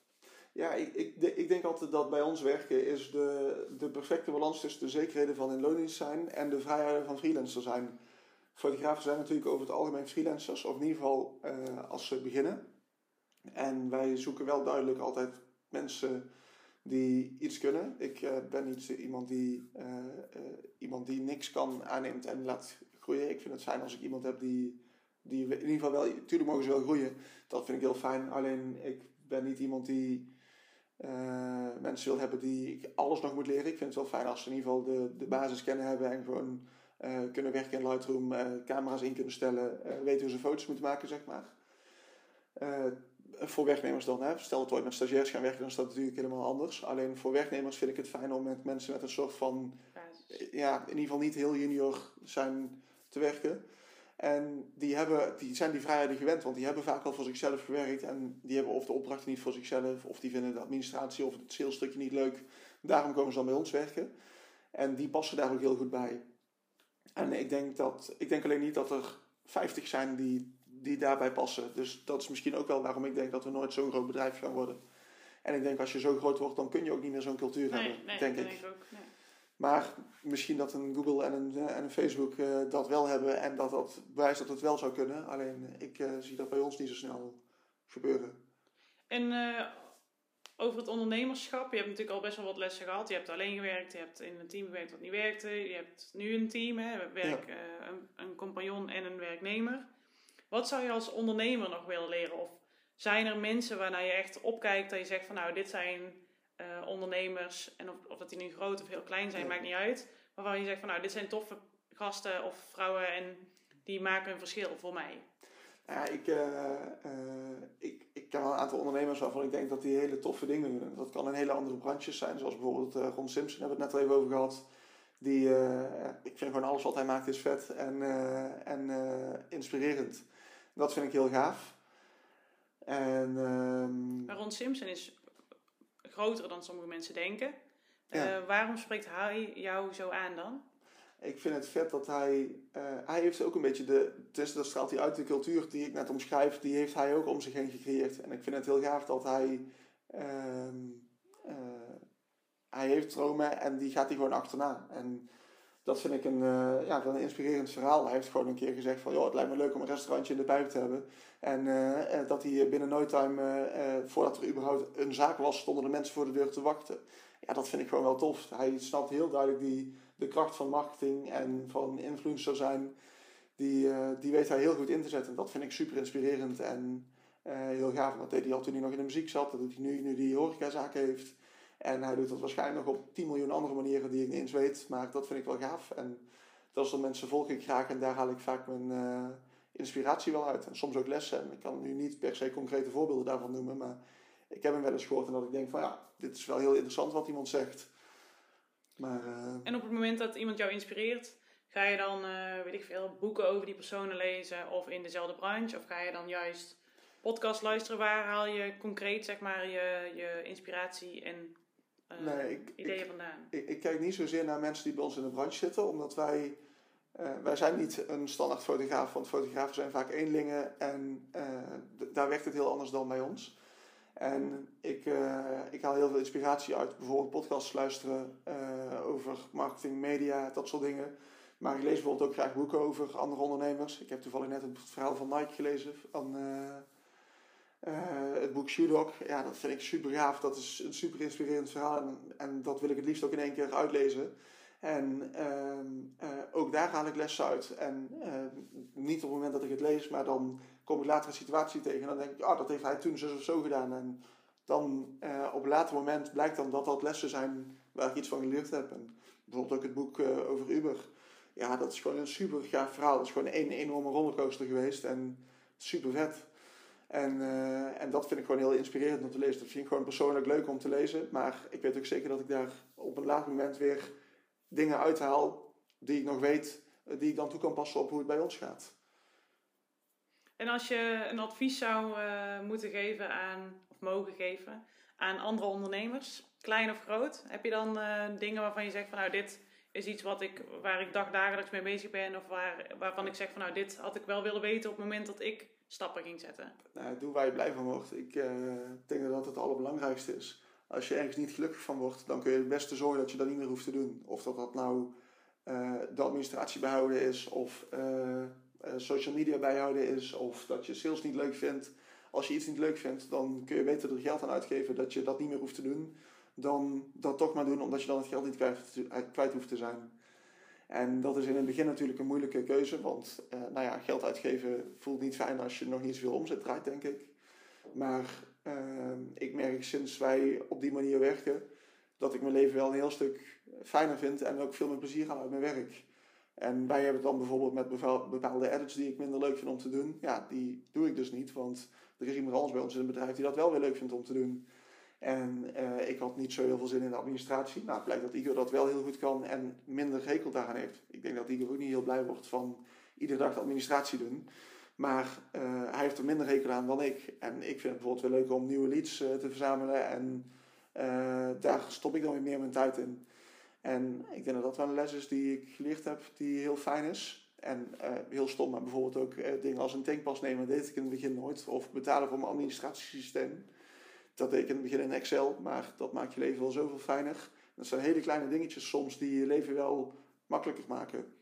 Ja, ik, ik, ik denk altijd dat bij ons werken is de, de perfecte balans tussen de zekerheden van in loondienst zijn en de vrijheden van freelancer zijn. Fotografen zijn natuurlijk over het algemeen freelancers, of in ieder geval uh, als ze beginnen. En wij zoeken wel duidelijk altijd mensen die iets kunnen. Ik uh, ben niet iemand die, uh, iemand die niks kan aanneemt en laat groeien. Ik vind het fijn als ik iemand heb die, die in ieder geval wel, natuurlijk mogen ze wel groeien. Dat vind ik heel fijn. Alleen ik ben niet iemand die mensen wil hebben die alles nog moet leren. Ik vind het wel fijn als ze in ieder geval de, de basis kennen hebben en gewoon kunnen werken in Lightroom, camera's in kunnen stellen, weten hoe ze foto's moeten maken, zeg maar voor werknemers dan, hè. stel dat we ooit met stagiairs gaan werken, dan is dat natuurlijk helemaal anders. Alleen voor werknemers vind ik het fijn om met mensen met een soort van, ja, in ieder geval niet heel junior zijn te werken. En die, hebben, die zijn die vrijheden gewend, want die hebben vaak al voor zichzelf gewerkt en die hebben of de opdrachten niet voor zichzelf, of die vinden de administratie of het salesstukje niet leuk. Daarom komen ze dan bij ons werken. En die passen daar ook heel goed bij. En ik denk, dat, ik denk alleen niet dat er 50 zijn die die daarbij passen. Dus dat is misschien ook wel waarom ik denk dat we nooit zo'n groot bedrijf gaan worden. En ik denk als je zo groot wordt, dan kun je ook niet meer zo'n cultuur hebben, nee, denk ik. ik. ook, nee. Maar misschien dat een Google en een, en een Facebook uh, dat wel hebben en dat dat bewijst dat het wel zou kunnen. Alleen ik uh, zie dat bij ons niet zo snel gebeuren. En uh, over het ondernemerschap, je hebt natuurlijk al best wel wat lessen gehad. Je hebt alleen gewerkt, je hebt in een team gewerkt wat niet werkte. Je hebt nu een team, hè, werk, ja. een, een compagnon en een werknemer. Wat zou je als ondernemer nog willen leren? Of zijn er mensen waarnaar je echt opkijkt dat je zegt van nou, dit zijn uh, ondernemers, en of, of dat die nu groot of heel klein zijn, maakt niet uit. Waarvan je zegt van nou, dit zijn toffe gasten of vrouwen en die maken een verschil voor mij. Ja, ik, uh, uh, ik, ik ken wel een aantal ondernemers waarvan ik denk dat die hele toffe dingen doen. Dat kan in hele andere branches zijn, zoals bijvoorbeeld Ron Simpson, hebben we het net al even over gehad. Die, ik vind gewoon alles wat hij maakt is vet en, en inspirerend. Dat vind ik heel gaaf. En, um... maar Ron Simpson is groter dan sommige mensen denken. Ja. Uh, waarom spreekt hij jou zo aan dan? Ik vind het vet dat hij... Uh, hij heeft ook een beetje de... Dus dat straalt hij uit de cultuur die ik net omschrijf. Die heeft hij ook om zich heen gecreëerd. En ik vind het heel gaaf dat hij... Uh, hij heeft dromen en die gaat hij gewoon achterna. En dat vind ik een, uh, ja, een inspirerend verhaal. Hij heeft gewoon een keer gezegd van, joh, het lijkt me leuk om een restaurantje in de pijp te hebben. En uh, dat hij binnen no time, voordat er überhaupt een zaak was, stonden de mensen voor de deur te wachten. Ja, dat vind ik gewoon wel tof. Hij snapt heel duidelijk die, de kracht van marketing en van influencer zijn. Die, die weet hij heel goed in te zetten. Dat vind ik super inspirerend en heel gaaf. Dat deed hij al toen hij nog in de muziek zat. Dat hij nu, nu die horecazaak heeft. En hij doet dat waarschijnlijk nog op 10 miljoen andere manieren die ik niet eens weet. Maar dat vind ik wel gaaf. En dat soort mensen volg ik graag en daar haal ik vaak mijn uh, inspiratie wel uit. En soms ook lessen. En ik kan nu niet per se concrete voorbeelden daarvan noemen. Maar ik heb hem wel eens gehoord en dat ik denk van ja, dit is wel heel interessant wat iemand zegt. Maar, uh, en op het moment dat iemand jou inspireert, ga je dan, uh, weet ik veel, boeken over die personen lezen of in dezelfde branche? Of ga je dan juist podcast luisteren? Waar haal je concreet zeg maar je, je inspiratie en uh, nee, ik, ideeën ik, vandaan? Ik, ik, kijk niet zozeer naar mensen die bij ons in de branche zitten, omdat wij, uh, wij zijn niet een standaard fotograaf, want fotografen zijn vaak eenlingen en uh, daar werkt het heel anders dan bij ons. En ik, ik haal heel veel inspiratie uit bijvoorbeeld podcasts luisteren over marketing, media, dat soort dingen. Maar ik lees bijvoorbeeld ook graag boeken over andere ondernemers. Ik heb toevallig net het verhaal van Nike gelezen. Van, het boek Shoe Dog, ja, dat vind ik super gaaf. Dat is een super inspirerend verhaal en, en dat wil ik het liefst ook in één keer uitlezen. En uh, uh, ook daar haal ik lessen uit. En uh, niet op het moment dat ik het lees, maar dan kom ik later een situatie tegen en dan denk ik, ah, dat heeft hij toen zo of zo gedaan. En dan op een later moment blijkt dan dat dat lessen zijn waar ik iets van geleerd heb. Bijvoorbeeld ook het boek over Uber. Ja, dat is gewoon een super gaaf verhaal. Dat is gewoon een enorme rollercoaster geweest en super vet. En, uh, en dat vind ik gewoon heel inspirerend om te lezen. Dat vind ik gewoon persoonlijk leuk om te lezen. Maar ik weet ook zeker dat ik daar op een later moment weer dingen uithaal die ik nog weet, die ik dan toe kan passen op hoe het bij ons gaat. En als je een advies zou uh, moeten geven aan, of mogen geven, aan andere ondernemers, klein of groot, heb je dan dingen waarvan je zegt van nou dit is iets wat ik, waar ik dagdagelijks mee bezig ben of waar, waarvan ik zeg van nou dit had ik wel willen weten op het moment dat ik stappen ging zetten? Nou, doe waar je blij van wordt. Ik uh, denk dat dat het allerbelangrijkste is. Als je ergens niet gelukkig van wordt, dan kun je het beste zorgen dat je dat niet meer hoeft te doen. Of dat dat nou uh, de administratie bijhouden is, of uh, social media bijhouden is, of dat je sales niet leuk vindt. Als je iets niet leuk vindt, dan kun je beter er geld aan uitgeven dat je dat niet meer hoeft te doen. Dan dat toch maar doen, omdat je dan het geld niet kwijt, kwijt hoeft te zijn. En dat is in het begin natuurlijk een moeilijke keuze, want uh, nou ja, geld uitgeven voelt niet fijn als je nog niet zoveel omzet draait, denk ik. Maar uh, ik merk sinds wij op die manier werken, dat ik mijn leven wel een heel stuk fijner vind en ook veel meer plezier haal uit mijn werk. En wij hebben het dan bijvoorbeeld met bepaalde edits die ik minder leuk vind om te doen. Ja, die doe ik dus niet, want er is iemand anders bij ons in het bedrijf die dat wel weer leuk vindt om te doen. En uh, ik had niet zo heel veel zin in de administratie. Nou, blijkt dat Igor dat wel heel goed kan en minder hekel daaraan heeft. Ik denk dat Igor ook niet heel blij wordt van iedere dag de administratie doen. Maar uh, hij heeft er minder hekel aan dan ik. En ik vind het bijvoorbeeld wel leuk om nieuwe leads uh, te verzamelen. En daar stop ik dan weer meer mijn tijd in. En ik denk dat dat wel een les is die ik geleerd heb, die heel fijn is. En heel stom, maar bijvoorbeeld ook dingen als een tankpas nemen, deed ik in het begin nooit. Of betalen voor mijn administratiesysteem. Dat deed ik in het begin in Excel, maar dat maakt je leven wel zoveel fijner. Dat zijn hele kleine dingetjes soms die je leven wel makkelijker maken.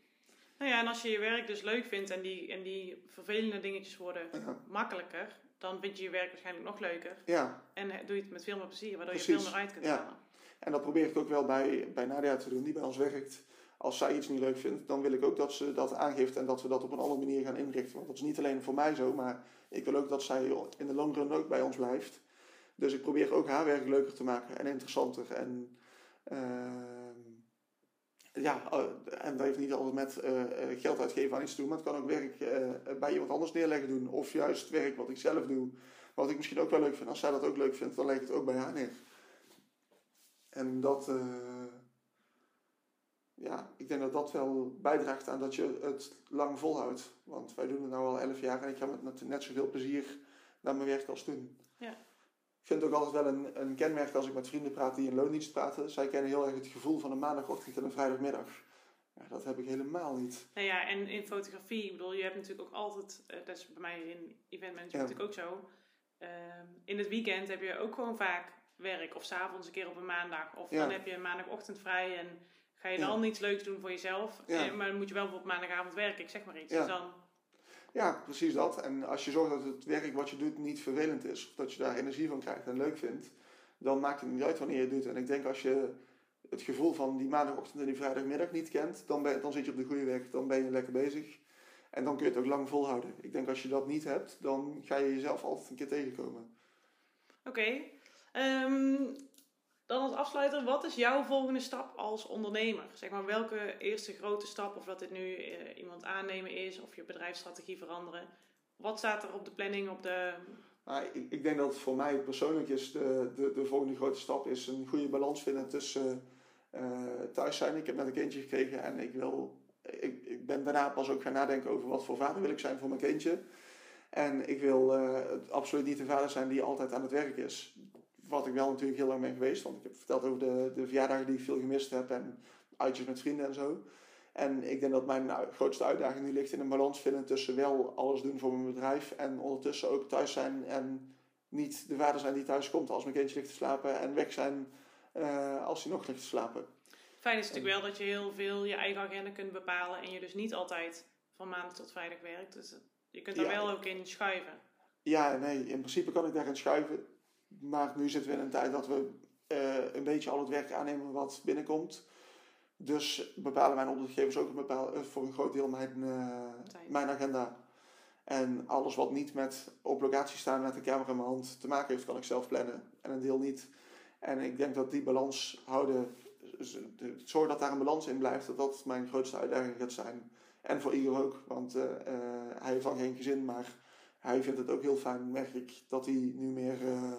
Nou ja, en als je je werk dus leuk vindt en die, en die vervelende dingetjes worden makkelijker, dan vind je je werk waarschijnlijk nog leuker. Ja. En doe je het met veel meer plezier, waardoor je veel meer uit kunt halen. En dat probeer ik ook wel bij, bij Nadia te doen, die bij ons werkt. Als zij iets niet leuk vindt, dan wil ik ook dat ze dat aangeeft en dat we dat op een andere manier gaan inrichten. Want dat is niet alleen voor mij zo, maar ik wil ook dat zij in de long run ook bij ons blijft. Dus ik probeer ook haar werk leuker te maken en interessanter. En uh, ja, oh, en dat heeft niet altijd met uh, geld uitgeven aan iets te doen, maar het kan ook werk bij iemand anders neerleggen doen. Of juist werk wat ik zelf doe, wat ik misschien ook wel leuk vind. Als zij dat ook leuk vindt, dan leg ik het ook bij haar neer. En dat, ja, ik denk dat dat wel bijdraagt aan dat je het lang volhoudt. Want wij doen het nu al elf jaar en ik ga met net zoveel plezier naar mijn werk als toen. Ja. Ik vind het ook altijd wel een, een kenmerk als ik met vrienden praat die in loondienst praten. Zij kennen heel erg het gevoel van een maandagochtend en een vrijdagmiddag. Ja, dat heb ik helemaal niet. Nou ja, en in fotografie, ik bedoel, je hebt natuurlijk ook altijd, uh, dat is bij mij in event management natuurlijk ook zo. Uh, in het weekend heb je ook gewoon vaak werk. Of s'avonds een keer op een maandag. Of dan heb je maandagochtend vrij en ga je dan ja. niets leuks doen voor jezelf. Eh, maar dan moet je wel op maandagavond werken, ik zeg maar iets. Dus dan ja, precies dat. En als je zorgt dat het werk wat je doet niet vervelend is, of dat je daar energie van krijgt en leuk vindt, dan maakt het niet uit wanneer je het doet. En ik denk als je het gevoel van die maandagochtend en die vrijdagmiddag niet kent, dan, ben, dan zit je op de goede weg, dan ben je lekker bezig. En dan kun je het ook lang volhouden. Ik denk als je dat niet hebt, dan ga je jezelf altijd een keer tegenkomen. Oké. Ehm, dan als afsluiter, wat is jouw volgende stap als ondernemer? Zeg maar welke eerste grote stap, of dat dit nu uh, iemand aannemen is, of je bedrijfsstrategie veranderen. Wat staat er op de planning, op de... Nou, ik, ik, denk dat voor mij persoonlijk is de, de, de volgende grote stap is een goede balans vinden tussen uh, thuis zijn. Ik heb net een kindje gekregen en ik, wil, ik, ik ben daarna pas ook gaan nadenken over wat voor vader wil ik zijn voor mijn kindje. En ik wil uh, absoluut niet de vader zijn die altijd aan het werk is wat ik wel natuurlijk heel lang ben geweest. Want ik heb verteld over de, de verjaardagen die ik veel gemist heb en uitjes met vrienden en zo. En ik denk dat mijn grootste uitdaging nu ligt in een balans vinden tussen wel alles doen voor mijn bedrijf en ondertussen ook thuis zijn en niet de vader zijn die thuis komt als mijn kindje ligt te slapen en weg zijn uh, als hij nog ligt te slapen. Fijn is natuurlijk wel dat je heel veel je eigen agenda kunt bepalen en je dus niet altijd van maandag tot vrijdag werkt. Dus je kunt daar wel ook in schuiven. Ja, nee, in principe kan ik daarin schuiven. Maar nu zitten we in een tijd dat we uh, een beetje al het werk aannemen wat binnenkomt. Dus bepalen mijn opdrachtgevers ook een bepaal, uh, voor een groot deel mijn, uh, mijn agenda. En alles wat niet met op locatie staan met de camera in mijn hand te maken heeft, kan ik zelf plannen. En een deel niet. En ik denk dat die balans houden, zorg dat daar een balans in blijft, dat dat mijn grootste uitdaging gaat zijn. En voor Igor ook, want hij heeft dan geen gezin, maar hij vindt het ook heel fijn, merk ik, dat hij nu meer uh,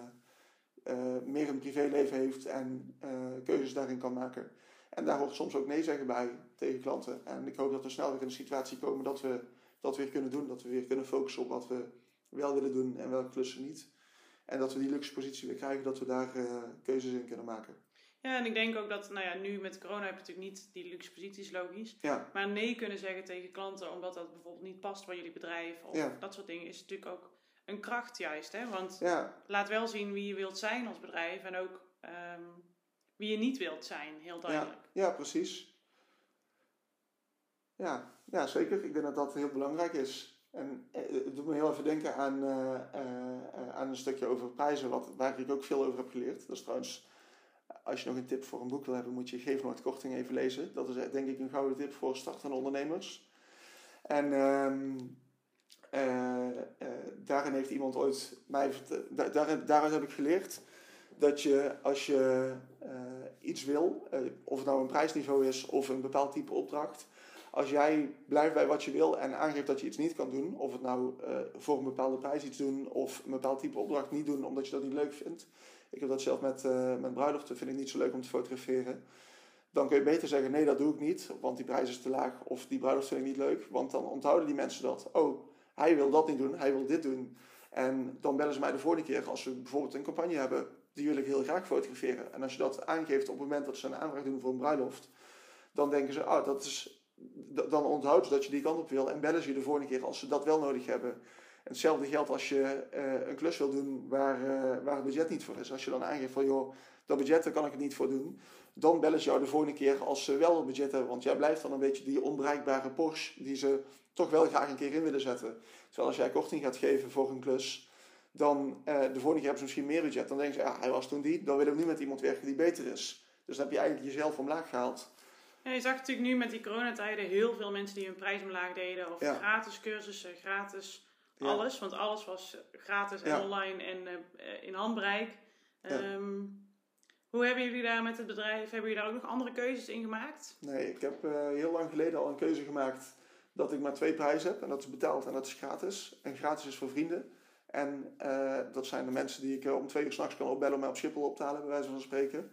meer een privéleven heeft en uh, keuzes daarin kan maken. En daar hoort soms ook nee zeggen bij tegen klanten. En ik hoop dat we snel weer in een situatie komen dat we dat weer kunnen doen. Dat we weer kunnen focussen op wat we wel willen doen en welke klussen niet. En dat we die luxe positie weer krijgen dat we daar uh, keuzes in kunnen maken. Ja, en ik denk ook dat, nou ja, nu met corona heb je natuurlijk niet die luxe posities, logisch. Ja, Maar nee kunnen zeggen tegen klanten, omdat dat bijvoorbeeld niet past bij jullie bedrijf of Ja. dat soort dingen, is natuurlijk ook een kracht juist. Hè? Want ja, laat wel zien wie je wilt zijn als bedrijf en ook ehm, wie je niet wilt zijn, heel duidelijk. ja, precies. Ja, ja, zeker. Ik denk dat dat heel belangrijk is. En eh, het doet me heel even denken aan, eh, eh, aan een stukje over prijzen, wat, waar ik ook veel over heb geleerd. Dat is trouwens, als je nog een tip voor een boek wil hebben, moet je Geef Nooit Korting even lezen. Dat is denk ik een gouden tip voor startende ondernemers. En ehm, eh, eh, daarin heeft iemand ooit mij verte- da- daarin, daaruit heb ik geleerd dat je als je eh, iets wil, eh, of het nou een prijsniveau is of een bepaald type opdracht, als jij blijft bij wat je wil en aangeeft dat je iets niet kan doen, of het nou eh, voor een bepaalde prijs iets doen of een bepaald type opdracht niet doen omdat je dat niet leuk vindt. Ik heb dat zelf met, eh met bruiloften, vind ik niet zo leuk om te fotograferen. Dan kun je beter zeggen, nee dat doe ik niet, want die prijs is te laag of die bruiloft vind ik niet leuk. Want dan onthouden die mensen dat, oh, hij wil dat niet doen, hij wil dit doen. En dan bellen ze mij de volgende keer als we bijvoorbeeld een campagne hebben, die wil ik heel graag fotograferen. En als je dat aangeeft op het moment dat ze een aanvraag doen voor een bruiloft, dan denken ze, oh, dat is, dan onthouden ze dat je die kant op wil en bellen ze je de volgende keer als ze dat wel nodig hebben. En hetzelfde geldt als je eh, een klus wil doen waar, eh, waar het budget niet voor is. Als je dan aangeeft van, joh, dat budget daar kan ik het niet voor doen. Dan bellen ze jou de volgende keer als ze wel het budget hebben. Want jij blijft dan een beetje die onbereikbare Porsche die ze toch wel graag een keer in willen zetten. Terwijl als jij korting gaat geven voor een klus, dan eh, de volgende keer hebben ze misschien meer budget. Dan denken ze, ja, hij was toen die, dan willen we nu met iemand werken die beter is. Dus dan heb je eigenlijk jezelf omlaag gehaald. Ja, je zag natuurlijk nu met die coronatijden heel veel mensen die hun prijs omlaag deden. Of Ja. gratis cursussen, gratis Ja. alles. Want alles was gratis en online en eh, in handbereik. Ja. Hoe hebben jullie daar met het bedrijf, hebben jullie daar ook nog andere keuzes in gemaakt? Nee, ik heb eh, heel lang geleden al een keuze gemaakt dat ik maar twee prijzen heb. En dat is betaald en dat is gratis. En gratis is voor vrienden. En eh, dat zijn de mensen die ik eh, om twee uur s'nachts kan opbellen om mij op Schiphol op te halen, bij wijze van spreken.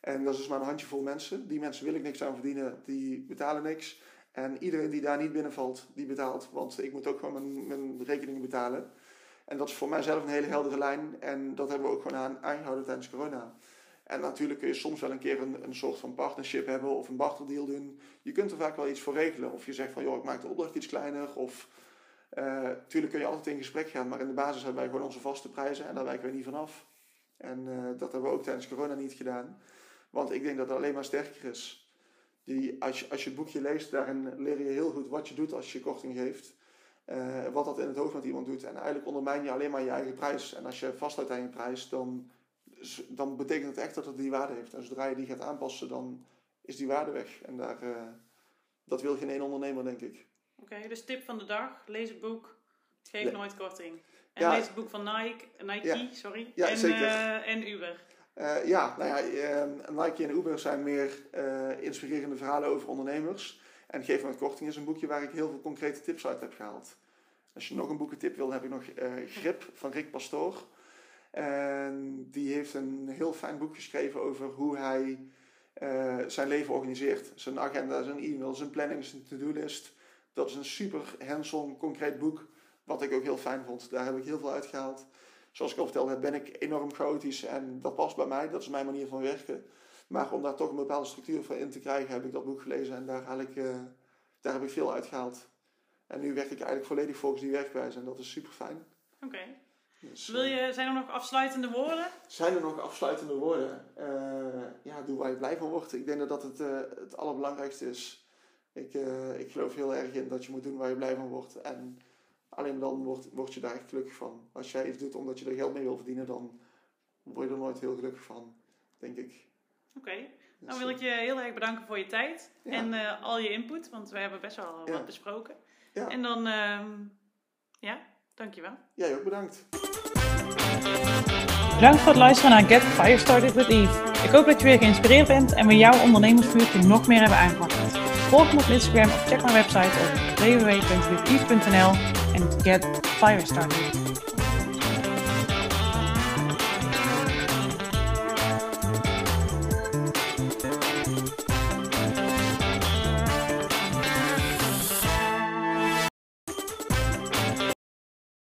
En dat is dus maar een handjevol mensen. Die mensen wil ik niks aan verdienen, die betalen niks. En iedereen die daar niet binnenvalt, die betaalt. Want ik moet ook gewoon mijn, mijn rekeningen betalen. En dat is voor mijzelf een hele heldere lijn. En dat hebben we ook gewoon aan, aangehouden tijdens corona. En natuurlijk kun je soms wel een keer een, een soort van partnership hebben of een barterdeal doen. Je kunt er vaak wel iets voor regelen. Of je zegt van, joh, ik maak de opdracht iets kleiner. Of, tuurlijk kun je altijd in gesprek gaan, maar in de basis hebben wij gewoon onze vaste prijzen en daar wijken we niet van af. En eh, dat hebben we ook tijdens corona niet gedaan. Want ik denk dat het alleen maar sterker is. Die, als, je, als je het boekje leest, daarin leer je heel goed wat je doet als je korting geeft. Eh, wat dat in het hoofd met iemand doet. En eigenlijk ondermijn je alleen maar je eigen prijs. En als je vasthoudt aan je prijs, dan, dan betekent het echt dat het die waarde heeft. En zodra je die gaat aanpassen, dan is die waarde weg. En daar, eh, dat wil geen één ondernemer, denk ik. Oké, dus tip van de dag, lees het boek, geef nooit korting. En Ja. lees het boek van Nike, Nike Ja. sorry, Ja, en, zeker. eh, en Uber. Eh, ja, nou ja, eh, Nike en Uber zijn meer inspirerende verhalen over ondernemers. En Geef met Korting is een boekje waar ik heel veel concrete tips uit heb gehaald. Als je nog een boekentip wil, heb ik nog Grip van Rick Pastoor. En die heeft een heel fijn boek geschreven over hoe hij eh, zijn leven organiseert. Zijn agenda, zijn e-mail, zijn planning, zijn to-do-list. Dat is een super hands-on, concreet boek. Wat ik ook heel fijn vond. Daar heb ik heel veel uitgehaald. Zoals ik al vertelde ben ik enorm chaotisch en dat past bij mij. Dat is mijn manier van werken. Maar om daar toch een bepaalde structuur voor in te krijgen, heb ik dat boek gelezen en daar, ik, eh, daar heb ik veel uitgehaald. En nu werk ik eigenlijk volledig volgens die werkwijze en dat is super fijn. Oké. Dus, Wil je, zijn er nog afsluitende woorden? Zijn er nog afsluitende woorden? Eh, ja, doe waar je blij van wordt. Ik denk dat dat het, eh, het allerbelangrijkste is. Ik, eh, ik geloof heel erg in dat je moet doen waar je blij van wordt. En alleen dan word, word je daar echt gelukkig van. Als jij iets doet omdat je er geld mee wil verdienen, dan word je er nooit heel gelukkig van, denk ik. Oké. Dan wil ik je heel erg bedanken voor je tijd Ja. en al je input, want we hebben best wel Ja. wat besproken. Ja. En dan, ehm ja, dankjewel. Jij ook bedankt. Bedankt voor het luisteren naar Get Fire Started with Eve. Ik hoop dat je weer geïnspireerd bent en we jouw ondernemersvuurtje nog meer hebben aangewakkerd. Volg me op Instagram of check mijn website op www.witheve.nl en get fire started.